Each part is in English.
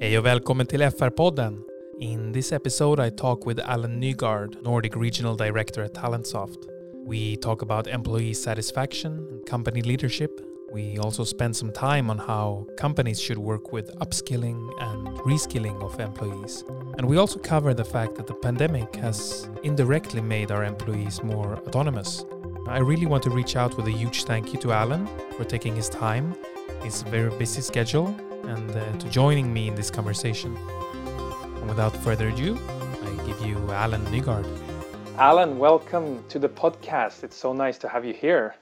Hej och välkommen till FR-podden. In this episode I talk with Alan Nygaard, Nordic Regional Director at Talentsoft. We talk about employee satisfaction and company leadership. We also spend some time on how companies should work with upskilling and reskilling of employees. And we also cover the fact that the pandemic has indirectly made our employees more autonomous. I really want to reach out with a huge thank you to Alan for taking his time, his very busy schedule, and uh, to joining me in this conversation. And without further ado, I give you Alan Nygaard. Alan, welcome to the podcast. It's so nice to have you here.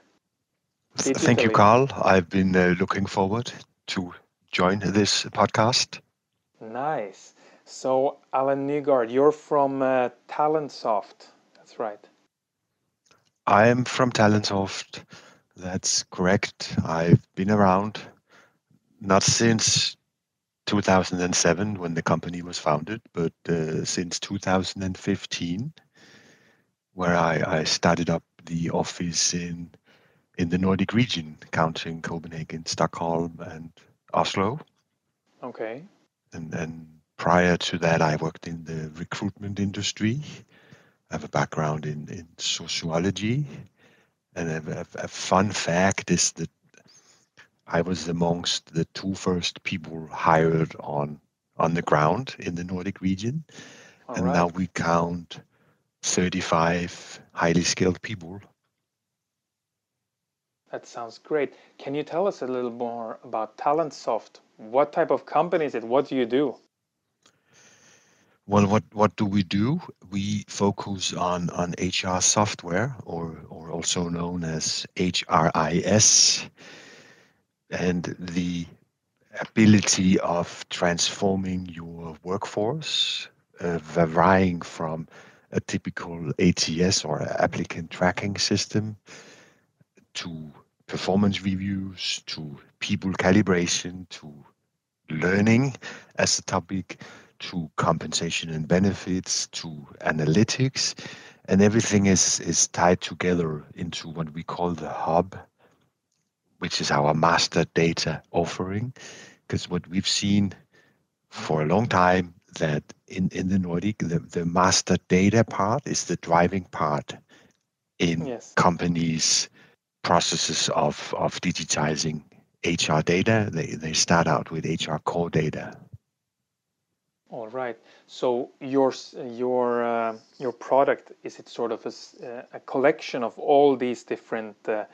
Thank you, Carl. I've been uh, looking forward to join this podcast. Nice. So, Alan Nygaard, you're from uh, Talentsoft. That's right. I am from Talentsoft. That's correct. I've been around not since 2007 when the company was founded, but uh, since 2015, where I, I started up the office in in the Nordic region, counting Copenhagen, Stockholm, and Oslo. Okay. and and prior to that i worked in the recruitment industry i have a background in in sociology and a, a, a fun fact is that i was amongst the two first people hired on on the ground in the nordic region All and right. now we count 35 highly skilled people That sounds great. Can you tell us a little more about Talentsoft? What type of company is it? What do you do? Well, what what do we do? We focus on on HR software, or or also known as HRIS, and the ability of transforming your workforce, uh, varying from a typical ATS or applicant tracking system to performance reviews, to people calibration, to learning as a topic, to compensation and benefits, to analytics, and everything is is tied together into what we call the hub, which is our master data offering. Because what we've seen for a long time that in, in the Nordic, the, the master data part is the driving part in Yes. companies' processes of, of digitizing HR data. They, they start out with HR core data. All right. So your your uh, your product is it sort of a, uh, a collection of all these different uh,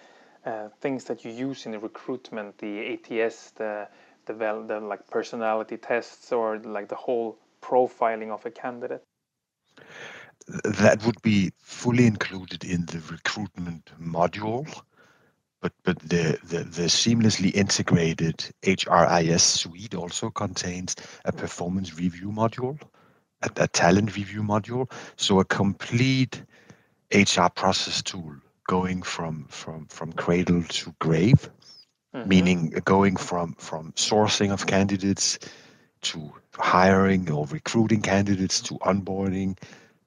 uh, things that you use in the recruitment, the ATS, the the, the like personality tests, or like the whole profiling of a candidate? That would be fully included in the recruitment module. But, but the, the, the seamlessly integrated HRIS suite also contains a performance review module, a, a talent review module. So a complete HR process tool going from, from, from cradle to grave. Mhm. meaning going from from sourcing of candidates to hiring or recruiting candidates to onboarding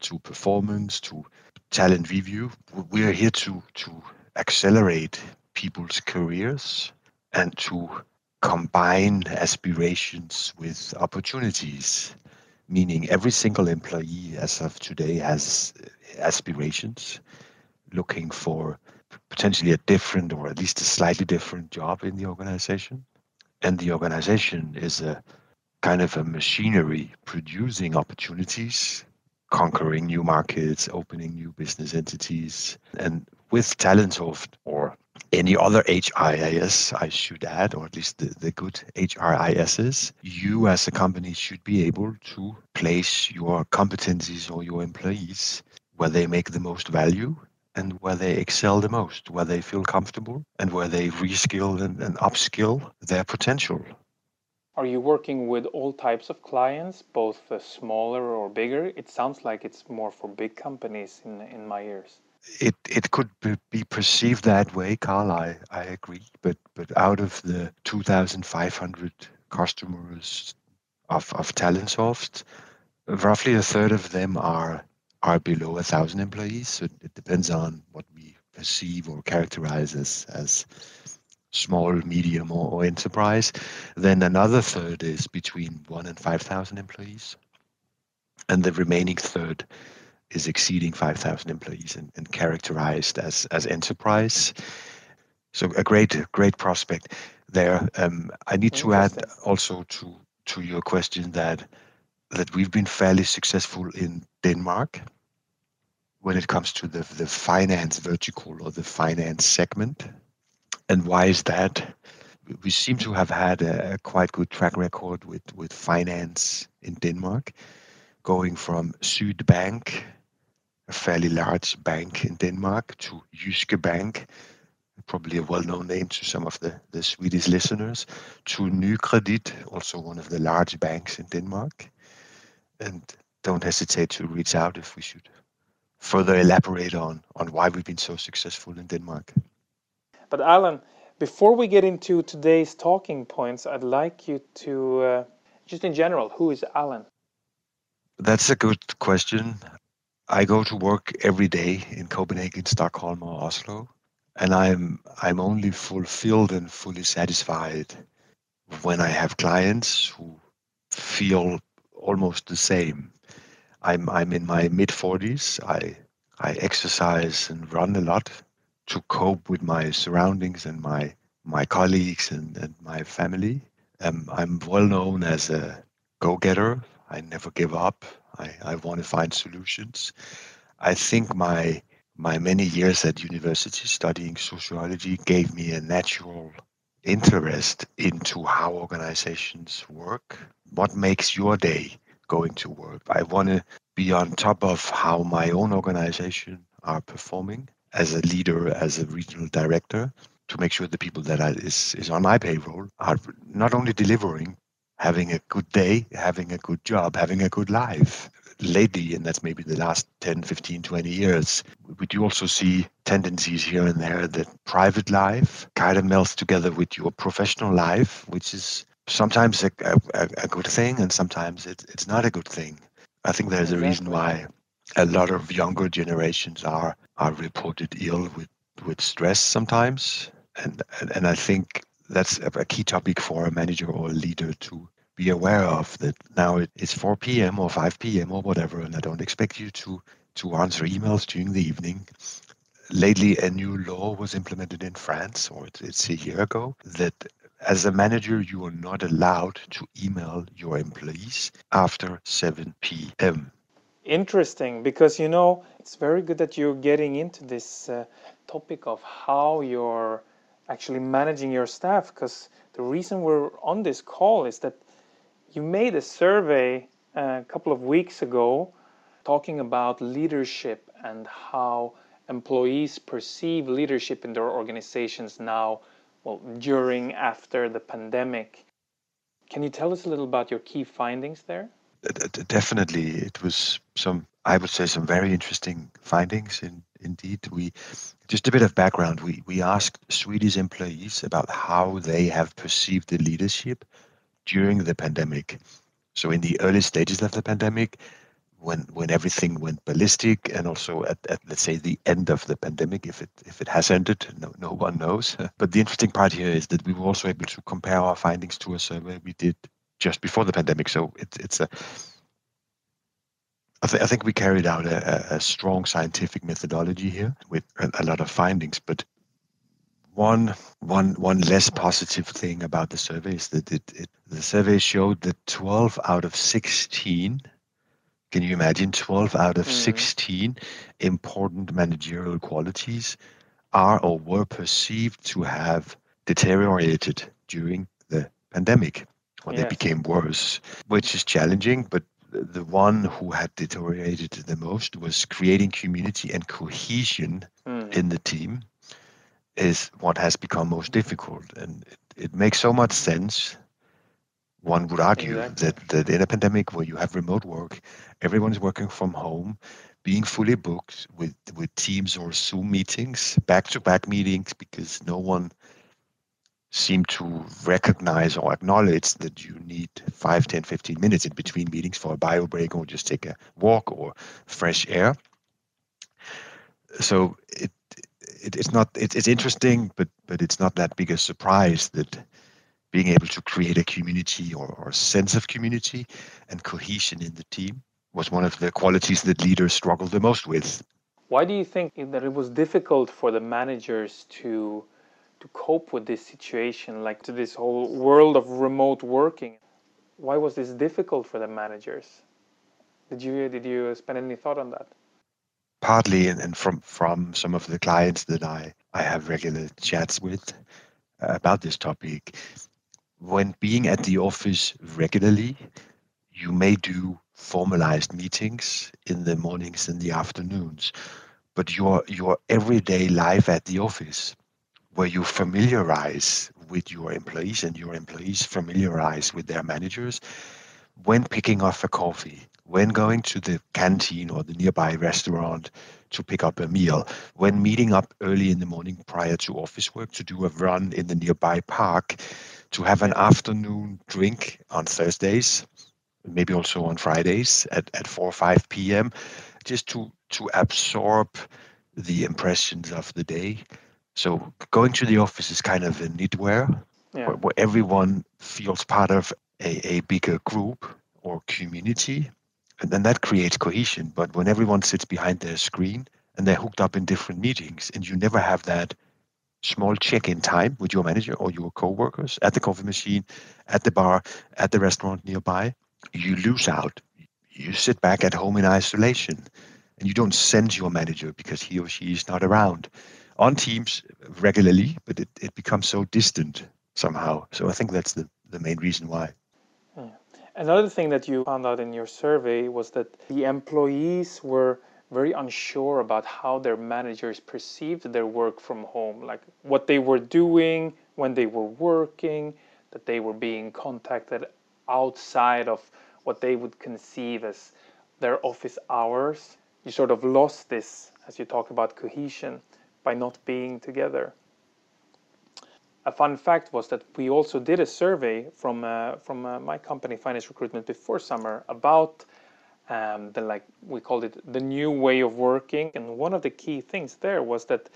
to performance to talent review we are here to to accelerate people's careers and to combine aspirations with opportunities meaning every single employee as of today has uh, aspirations looking for potentially a different or at least a slightly different job in the organization. And the organization is a kind of a machinery producing opportunities, conquering new markets, opening new business entities. And with Talentsoft or any other HRIS, I should add, or at least the, the good HRISs, you as a company should be able to place your competencies or your employees where they make the most value and where they excel the most, where they feel comfortable, and where they reskill and, and upskill their potential. Are you working with all types of clients, both smaller or bigger? It sounds like it's more for big companies in in my ears. It it could be, be perceived that way, Carl. I, I agree, but but out of the 2,500 customers of of Talentsoft, roughly a third of them are are below a thousand employees. So it depends on what we perceive or characterize as as small, medium, or, or enterprise. Then another third is between one and 5,000 employees. And the remaining third is exceeding 5,000 employees and, and characterized as, as enterprise. So a great, great prospect there. Um, I need to add also to, to your question that that we've been fairly successful in Denmark when it comes to the, the finance vertical or the finance segment. And why is that? We seem to have had a, a quite good track record with, with finance in Denmark, going from Sydbank, a fairly large bank in Denmark, to Jyske Bank, probably a well-known name to some of the, the Swedish listeners, to Nykredit, also one of the large banks in Denmark. And don't hesitate to reach out if we should further elaborate on, on why we've been so successful in Denmark. But Alan, before we get into today's talking points, I'd like you to, uh, just in general, who is Alan? That's a good question. I go to work every day in Copenhagen, Stockholm, or Oslo, and I'm I'm only fulfilled and fully satisfied when I have clients who feel almost the same. I'm I'm in my mid 40s. I I exercise and run a lot to cope with my surroundings and my my colleagues and, and my family. Um, I'm well known as a go-getter. I never give up. I, I want to find solutions. I think my my many years at university studying sociology gave me a natural interest into how organizations work. What makes your day going to work. I want to be on top of how my own organization are performing as a leader, as a regional director, to make sure the people that are, is, is on my payroll are not only delivering, having a good day, having a good job, having a good life. Lately, and that's maybe the last 10, 15, 20 years, we do also see tendencies here and there that private life kind of melts together with your professional life, which is sometimes a, a, a good thing and sometimes it, it's not a good thing. I think there's exactly. a reason why a lot of younger generations are are reported ill with, with stress sometimes. And, and, and I think that's a, a key topic for a manager or a leader to be aware of that now it's 4 p.m. or 5 p.m. or whatever, and I don't expect you to to answer emails during the evening. Lately, a new law was implemented in France, or it's a year ago, that as a manager, you are not allowed to email your employees after 7 p.m. Interesting, because you know, it's very good that you're getting into this uh, topic of how you're actually managing your staff. Because the reason we're on this call is that you made a survey uh, a couple of weeks ago talking about leadership and how employees perceive leadership in their organizations now well, during, after the pandemic. Can you tell us a little about your key findings there? Definitely, it was some, I would say, some very interesting findings. In, indeed, we just a bit of background. We we asked Swedish employees about how they have perceived the leadership during the pandemic. So, in the early stages of the pandemic, when when everything went ballistic and also at, at let's say the end of the pandemic if it if it has ended no, no one knows but the interesting part here is that we were also able to compare our findings to a survey we did just before the pandemic so it, it's a I, th- I think we carried out a, a, strong scientific methodology here with a, a lot of findings but one one one less positive thing about the survey is that it, it the survey showed that 12 out of 16 can you imagine 12 out of mm. 16 important managerial qualities are or were perceived to have deteriorated during the pandemic or yes. they became worse, which is challenging. But the one who had deteriorated the most was creating community and cohesion mm. in the team is what has become most difficult. And it, it makes so much sense one would argue exactly. that, that in a pandemic where you have remote work, everyone's working from home, being fully booked with, with Teams or Zoom meetings, back to back meetings, because no one seemed to recognize or acknowledge that you need 5, 10, 15 minutes in between meetings for a bio break or just take a walk or fresh air. So it it, it's not it, it's interesting, but but it's not that big a surprise that being able to create a community or, or sense of community and cohesion in the team was one of the qualities that leaders struggle the most with. Why do you think that it was difficult for the managers to to cope with this situation, like to this whole world of remote working? Why was this difficult for the managers? Did you did you spend any thought on that? Partly, and, from from some of the clients that I I have regular chats with uh, about this topic, when being at the office regularly, you may do formalized meetings in the mornings and the afternoons, but your your everyday life at the office, where you familiarize with your employees and your employees familiarize with their managers, when picking up a coffee, when going to the canteen or the nearby restaurant to pick up a meal, when meeting up early in the morning prior to office work to do a run in the nearby park, to have an afternoon drink on Thursdays, maybe also on Fridays at, at 4 or 5 p.m., just to, to absorb the impressions of the day. So going to the office is kind of a knitwear yeah. where, where everyone feels part of a, a bigger group or community. And then that creates cohesion. But when everyone sits behind their screen and they're hooked up in different meetings and you never have that small check-in time with your manager or your co-workers at the coffee machine, at the bar, at the restaurant nearby, you lose out. You sit back at home in isolation and you don't send your manager because he or she is not around on Teams regularly, but it, it becomes so distant somehow. So I think that's the, the main reason why. Another thing that you found out in your survey was that the employees were very unsure about how their managers perceived their work from home, like what they were doing when they were working, that they were being contacted outside of what they would conceive as their office hours. You sort of lost this as you talk about cohesion by not being together. A fun fact was that we also did a survey from uh, from uh, my company Finance Recruitment before summer about um, the like we called it the new way of working, and one of the key things there was that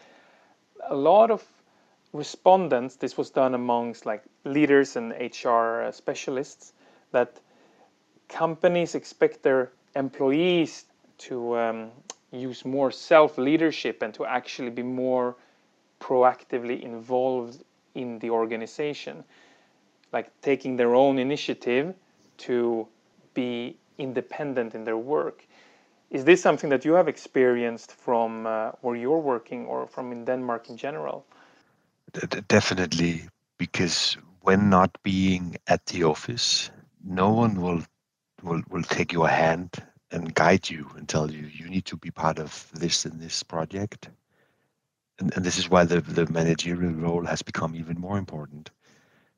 a lot of respondents. This was done amongst like leaders and HR specialists that companies expect their employees to um, use more self leadership and to actually be more proactively involved in the organization, like taking their own initiative to be independent in their work. Is this something that you have experienced from uh, where you're working or from in Denmark in general? Definitely, because when not being at the office, no one will will, will take your hand and guide you and tell you you need to be part of this and this project. And, and this is why the, the managerial role has become even more important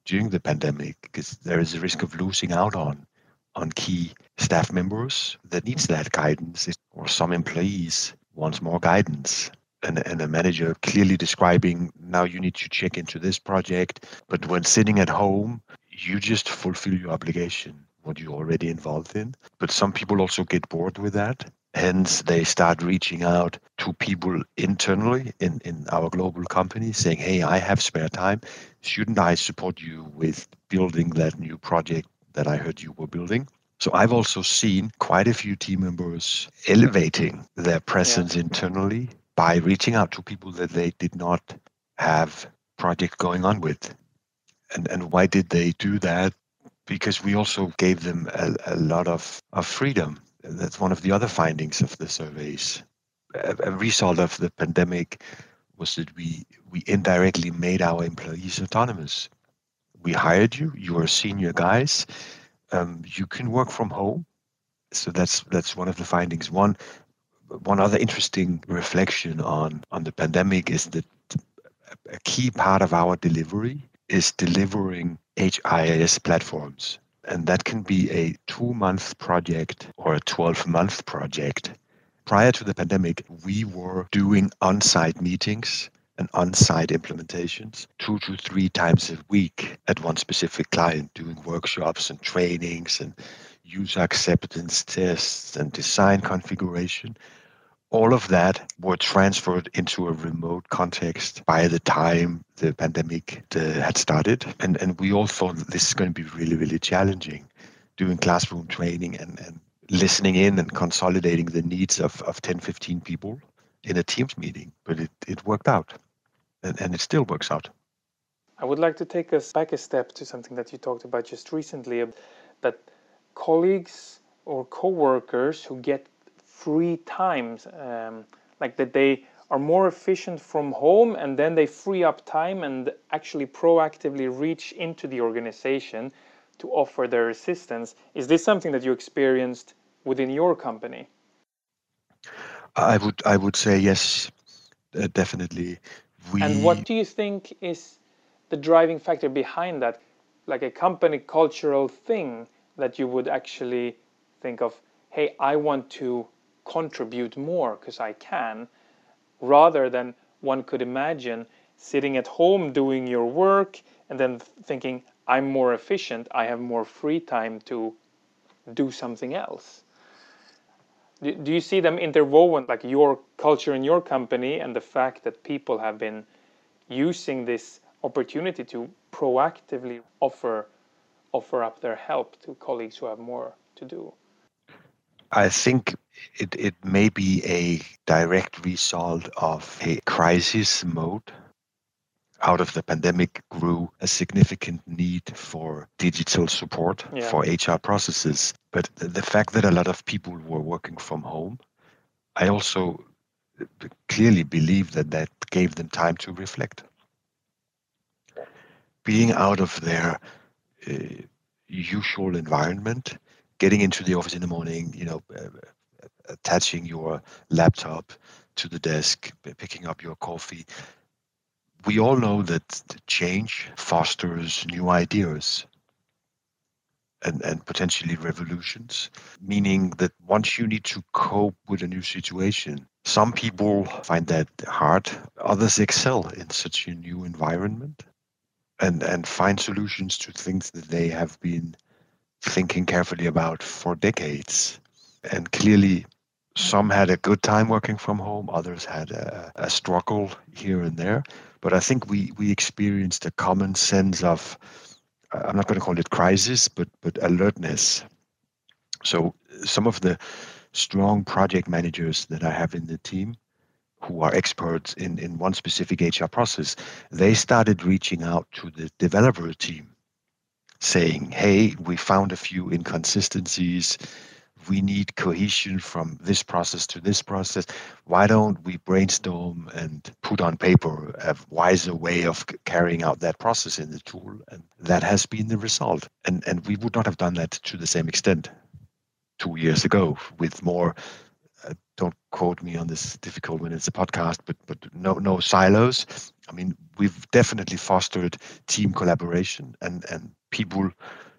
during the pandemic because there is a risk of losing out on on key staff members that needs that guidance or some employees wants more guidance and, and a manager clearly describing now you need to check into this project but when sitting at home you just fulfill your obligation what you're already involved in. But some people also get bored with that. Hence, they start reaching out to people internally in, in our global company saying, Hey, I have spare time. Shouldn't I support you with building that new project that I heard you were building? So I've also seen quite a few team members elevating their presence yeah. internally by reaching out to people that they did not have project going on with. And and why did they do that? because we also gave them a, a lot of, of freedom. That's one of the other findings of the surveys. A, result of the pandemic was that we, we indirectly made our employees autonomous. We hired you, you are senior guys, um, you can work from home. So that's that's one of the findings. One one other interesting reflection on on the pandemic is that a key part of our delivery is delivering HIS platforms. And that can be a two month project or a 12 month project. Prior to the pandemic, we were doing on site meetings and on site implementations two to three times a week at one specific client, doing workshops and trainings and user acceptance tests and design configuration all of that were transferred into a remote context by the time the pandemic uh, had started. And, and we all thought this is going to be really, really challenging doing classroom training and, and listening in and consolidating the needs of, of 10, 15 people in a Teams meeting. But it, it worked out and, and it still works out. I would like to take us back a step to something that you talked about just recently that colleagues or co-workers who get free times um, like that they are more efficient from home and then they free up time and actually proactively reach into the organization to offer their assistance. Is this something that you experienced within your company? I would i would say yes uh, definitely. We... and what do you think is the driving factor behind that? Like a company cultural thing that you would actually think of hey i want to contribute more because i can rather than one could imagine sitting at home doing your work and then thinking i'm more efficient i have more free time to do something else do you see them interwoven like your culture in your company and the fact that people have been using this opportunity to proactively offer offer up their help to colleagues who have more to do? I think it, it may be a direct result of a crisis mode. Out of the pandemic grew a significant need for digital support yeah. for HR processes. But the fact that a lot of people were working from home, I also clearly believe that that gave them time to reflect being out of their uh, usual environment, getting into the office in the morning, you know, uh, attaching your laptop to the desk, picking up your coffee. We all know that change fosters new ideas and, and potentially revolutions, meaning that once you need to cope with a new situation, some people find that hard, others excel in such a new environment and and find solutions to things that they have been thinking carefully about for decades. And clearly, some had a good time working from home, others had a, a struggle here and there. But I think we we experienced a common sense of uh, I'm not going to call it crisis, but but alertness. So some of the strong project managers that I have in the team who are experts in, in one specific HR process, they started reaching out to the developer team saying, hey, we found a few inconsistencies. We need cohesion from this process to this process. Why don't we brainstorm and put on paper a wiser way of carrying out that process in the tool? And that has been the result. And, and we would not have done that to the same extent two years ago with more uh, don't quote me on this difficult when it's a podcast, but but no no silos. I mean, we've definitely fostered team collaboration and and people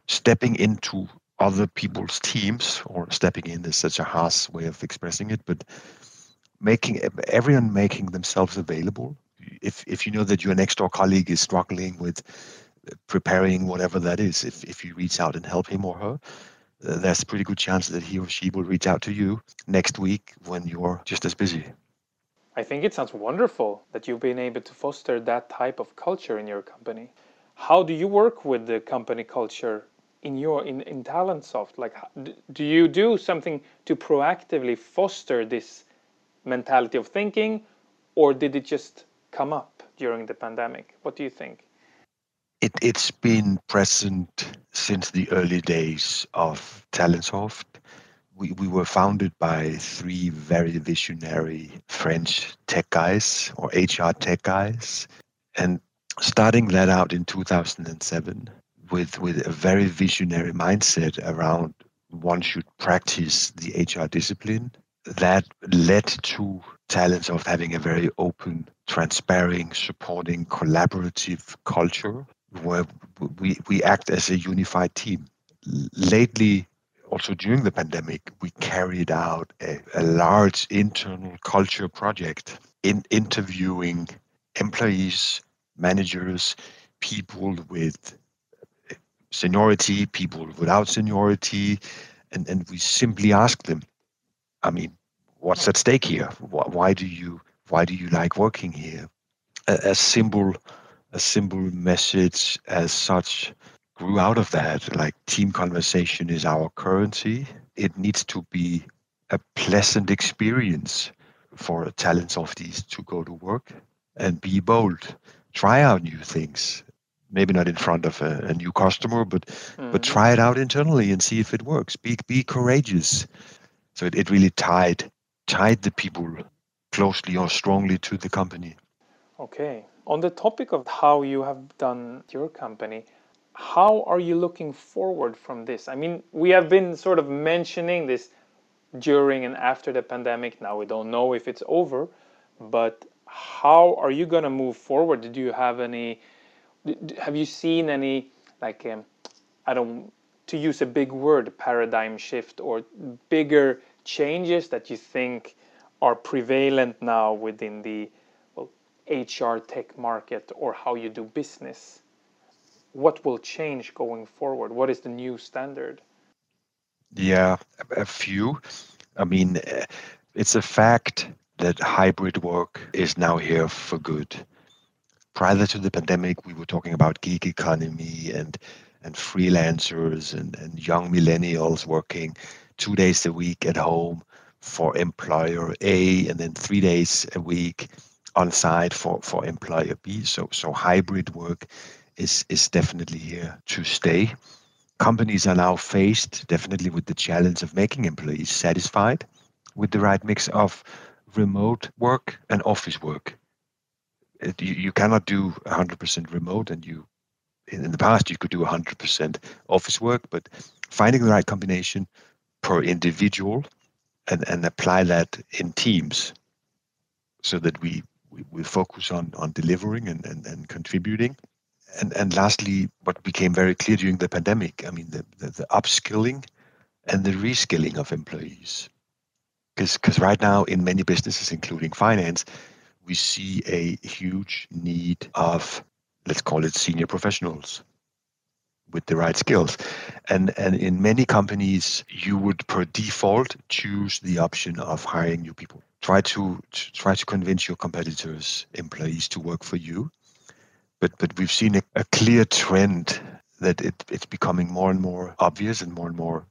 stepping into other people's teams or stepping in is such a harsh way of expressing it, but making everyone making themselves available. If if you know that your next door colleague is struggling with preparing whatever that is, if if you reach out and help him or her, uh, there's a pretty good chance that he or she will reach out to you next week when you're just as busy. I think it sounds wonderful that you've been able to foster that type of culture in your company. How do you work with the company culture in your in, in Talentsoft? Like, do you do something to proactively foster this mentality of thinking, or did it just come up during the pandemic? What do you think? It, it's been present since the early days of Talentsoft. We, we were founded by three very visionary French tech guys or HR tech guys. And starting that out in 2007 with, with a very visionary mindset around one should practice the HR discipline, that led to Talentsoft having a very open, transparent, supporting, collaborative culture where we, we act as a unified team. Lately, also during the pandemic, we carried out a, a large internal culture project in interviewing employees, managers, people with seniority, people without seniority, and, and we simply ask them, I mean, what's at stake here? Why do you why do you like working here? A, a simple a simple message as such grew out of that. Like team conversation is our currency. It needs to be a pleasant experience for talents of these to go to work and be bold, try out new things. Maybe not in front of a, a new customer, but mm-hmm. but try it out internally and see if it works. Be be courageous. So it, it really tied tied the people closely or strongly to the company. Okay. On the topic of how you have done your company, how are you looking forward from this? I mean, we have been sort of mentioning this during and after the pandemic. Now we don't know if it's over, but how are you going to move forward? Did you have any? Have you seen any like um, I don't to use a big word paradigm shift or bigger changes that you think are prevalent now within the well, HR tech market or how you do business? What will change going forward? What is the new standard? Yeah, a few. I mean, eh, it's a fact that hybrid work is now here for good. Prior to the pandemic, we were talking about gig economy and and freelancers and, and young millennials working two days a week at home for employer A and then three days a week on site for, for employer B. So so hybrid work is is definitely here to stay. Companies are now faced definitely with the challenge of making employees satisfied with the right mix of remote work and office work. It, you, you cannot do 100% remote, and you in, in the past you could do 100% office work, but finding the right combination per individual and, and apply that in teams so that we, we, we focus on, on delivering and, and, and contributing. And, and lastly, what became very clear during the pandemic, I mean, the, the, the upskilling and the reskilling of employees because right now in many businesses including finance we see a huge need of let's call it senior professionals with the right skills. And and in many companies you would per default choose the option of hiring new people. Try to, to try to convince your competitors employees to work for you. But but we've seen a, a clear trend that it, it's becoming more and more obvious and more and more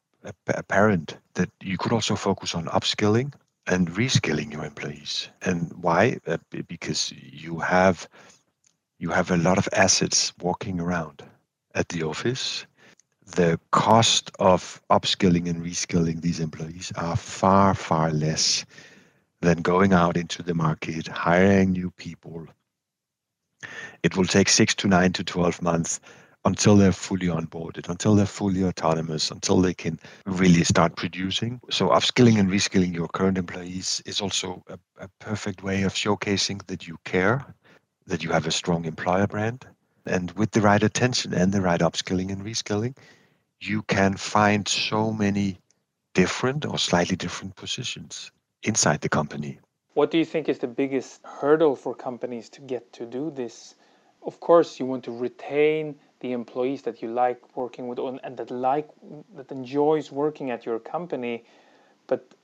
apparent that you could also focus on upskilling and reskilling your employees. And why? Uh, because you have you have a lot of assets walking around at the office. The cost of upskilling and reskilling these employees are far, far less than going out into the market, hiring new people. It will take six to nine to 12 months until they're fully onboarded, until they're fully autonomous, until they can really start producing. So upskilling and reskilling your current employees is also a, a perfect way of showcasing that you care, that you have a strong employer brand. And with the right attention and the right upskilling and reskilling, you can find so many different or slightly different positions inside the company. What do you think is the biggest hurdle for companies to get to do this? Of course, you want to retain the employees that you like working with and that like that enjoys working at your company but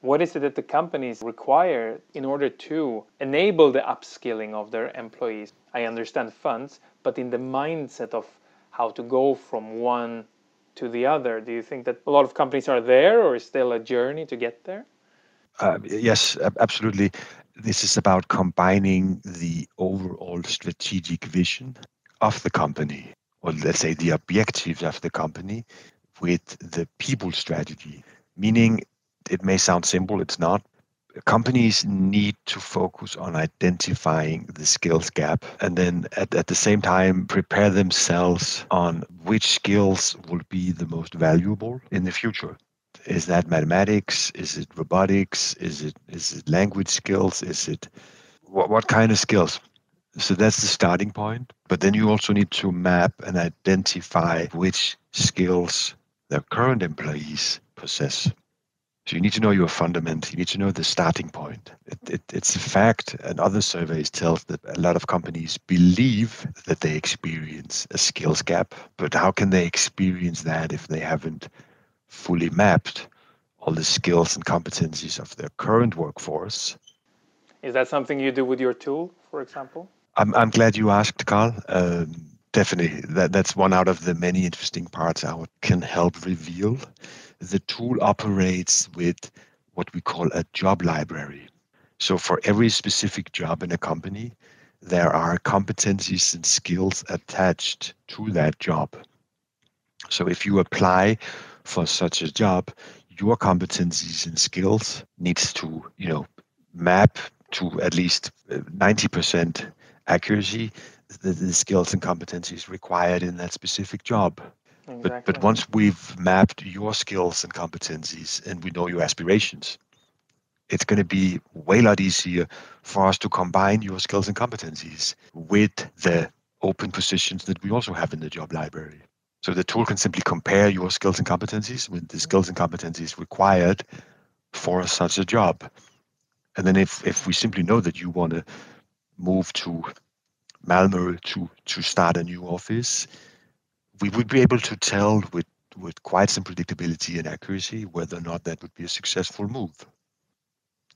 what is it that the companies require in order to enable the upskilling of their employees? I understand funds but in the mindset of how to go from one to the other do you think that a lot of companies are there or is still a journey to get there? Uh, yes absolutely. This is about combining the overall strategic vision of the company, or let's say the objectives of the company, with the people strategy. Meaning, it may sound simple, it's not. Companies need to focus on identifying the skills gap and then at, at the same time prepare themselves on which skills will be the most valuable in the future. Is that mathematics? Is it robotics? Is it is it language skills? Is it what, what kind of skills so that's the starting point. But then you also need to map and identify which skills the current employees possess. So you need to know your fundament. You need to know the starting point. It, it, it's a fact, and other surveys tell that a lot of companies believe that they experience a skills gap. But how can they experience that if they haven't fully mapped all the skills and competencies of their current workforce. Is that something you do with your tool, for example? I'm, I'm glad you asked, Carl. Um, definitely, that, that's one out of the many interesting parts I can help reveal. The tool operates with what we call a job library. So, for every specific job in a company, there are competencies and skills attached to that job. So, if you apply for such a job, your competencies and skills needs to, you know, map to at least 90% uh, accuracy the, the skills and competencies required in that specific job. Exactly. But, but once we've mapped your skills and competencies and we know your aspirations, it's going to be way lot easier for us to combine your skills and competencies with the open positions that we also have in the job library. So the tool can simply compare your skills and competencies with the mm-hmm. skills and competencies required for such a job. And then if, if we simply know that you want to move to Malmö to, to start a new office, we would be able to tell with, with quite some predictability and accuracy whether or not that would be a successful move.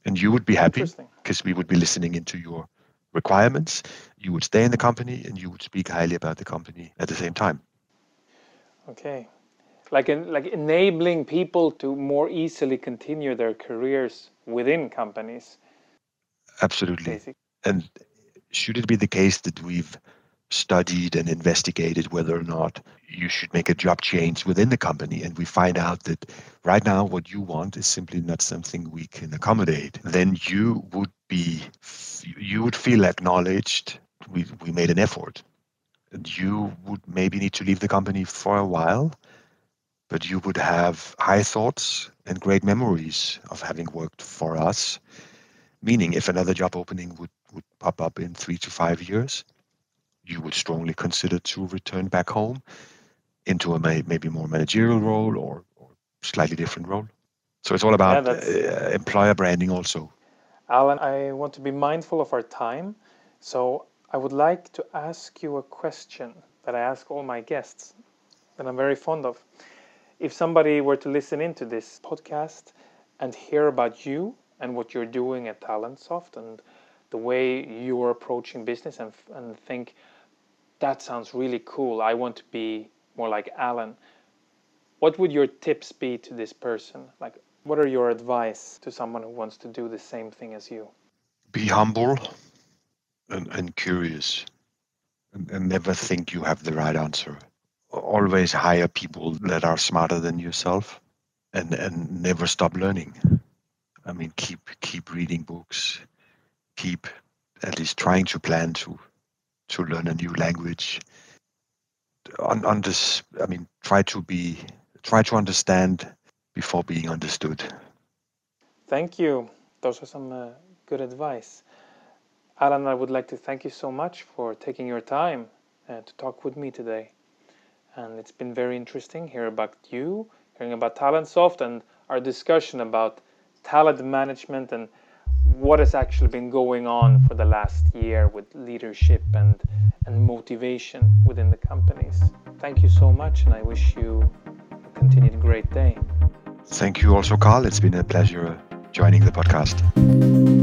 And you would be happy because we would be listening into your requirements. You would stay in the company and you would speak highly about the company at the same time. Okay. Like in, like enabling people to more easily continue their careers within companies. Absolutely. And should it be the case that we've studied and investigated whether or not you should make a job change within the company and we find out that right now what you want is simply not something we can accommodate then you would be you would feel acknowledged we, we made an effort you would maybe need to leave the company for a while, but you would have high thoughts and great memories of having worked for us. Meaning, if another job opening would, would pop up in three to five years, you would strongly consider to return back home into a may, maybe more managerial role or, or slightly different role. So it's all about yeah, uh, employer branding also. Alan, I want to be mindful of our time. So I would like to ask you a question that I ask all my guests that I'm very fond of. If somebody were to listen into this podcast and hear about you and what you're doing at Talentsoft and the way you're approaching business and, and think, that sounds really cool, I want to be more like Alan, what would your tips be to this person? Like, what are your advice to someone who wants to do the same thing as you? Be humble and, and curious and, and never think you have the right answer. Always hire people that are smarter than yourself and, and never stop learning. I mean, keep keep reading books, keep at least trying to plan to to learn a new language. On, on this, I mean, try to be try to understand before being understood. Thank you. Those are some uh, good advice. Alan, I would like to thank you so much for taking your time uh, to talk with me today. And it's been very interesting hearing about you, hearing about Talentsoft, and our discussion about talent management and what has actually been going on for the last year with leadership and, and motivation within the companies. Thank you so much, and I wish you a continued great day. Thank you also, Carl. It's been a pleasure joining the podcast.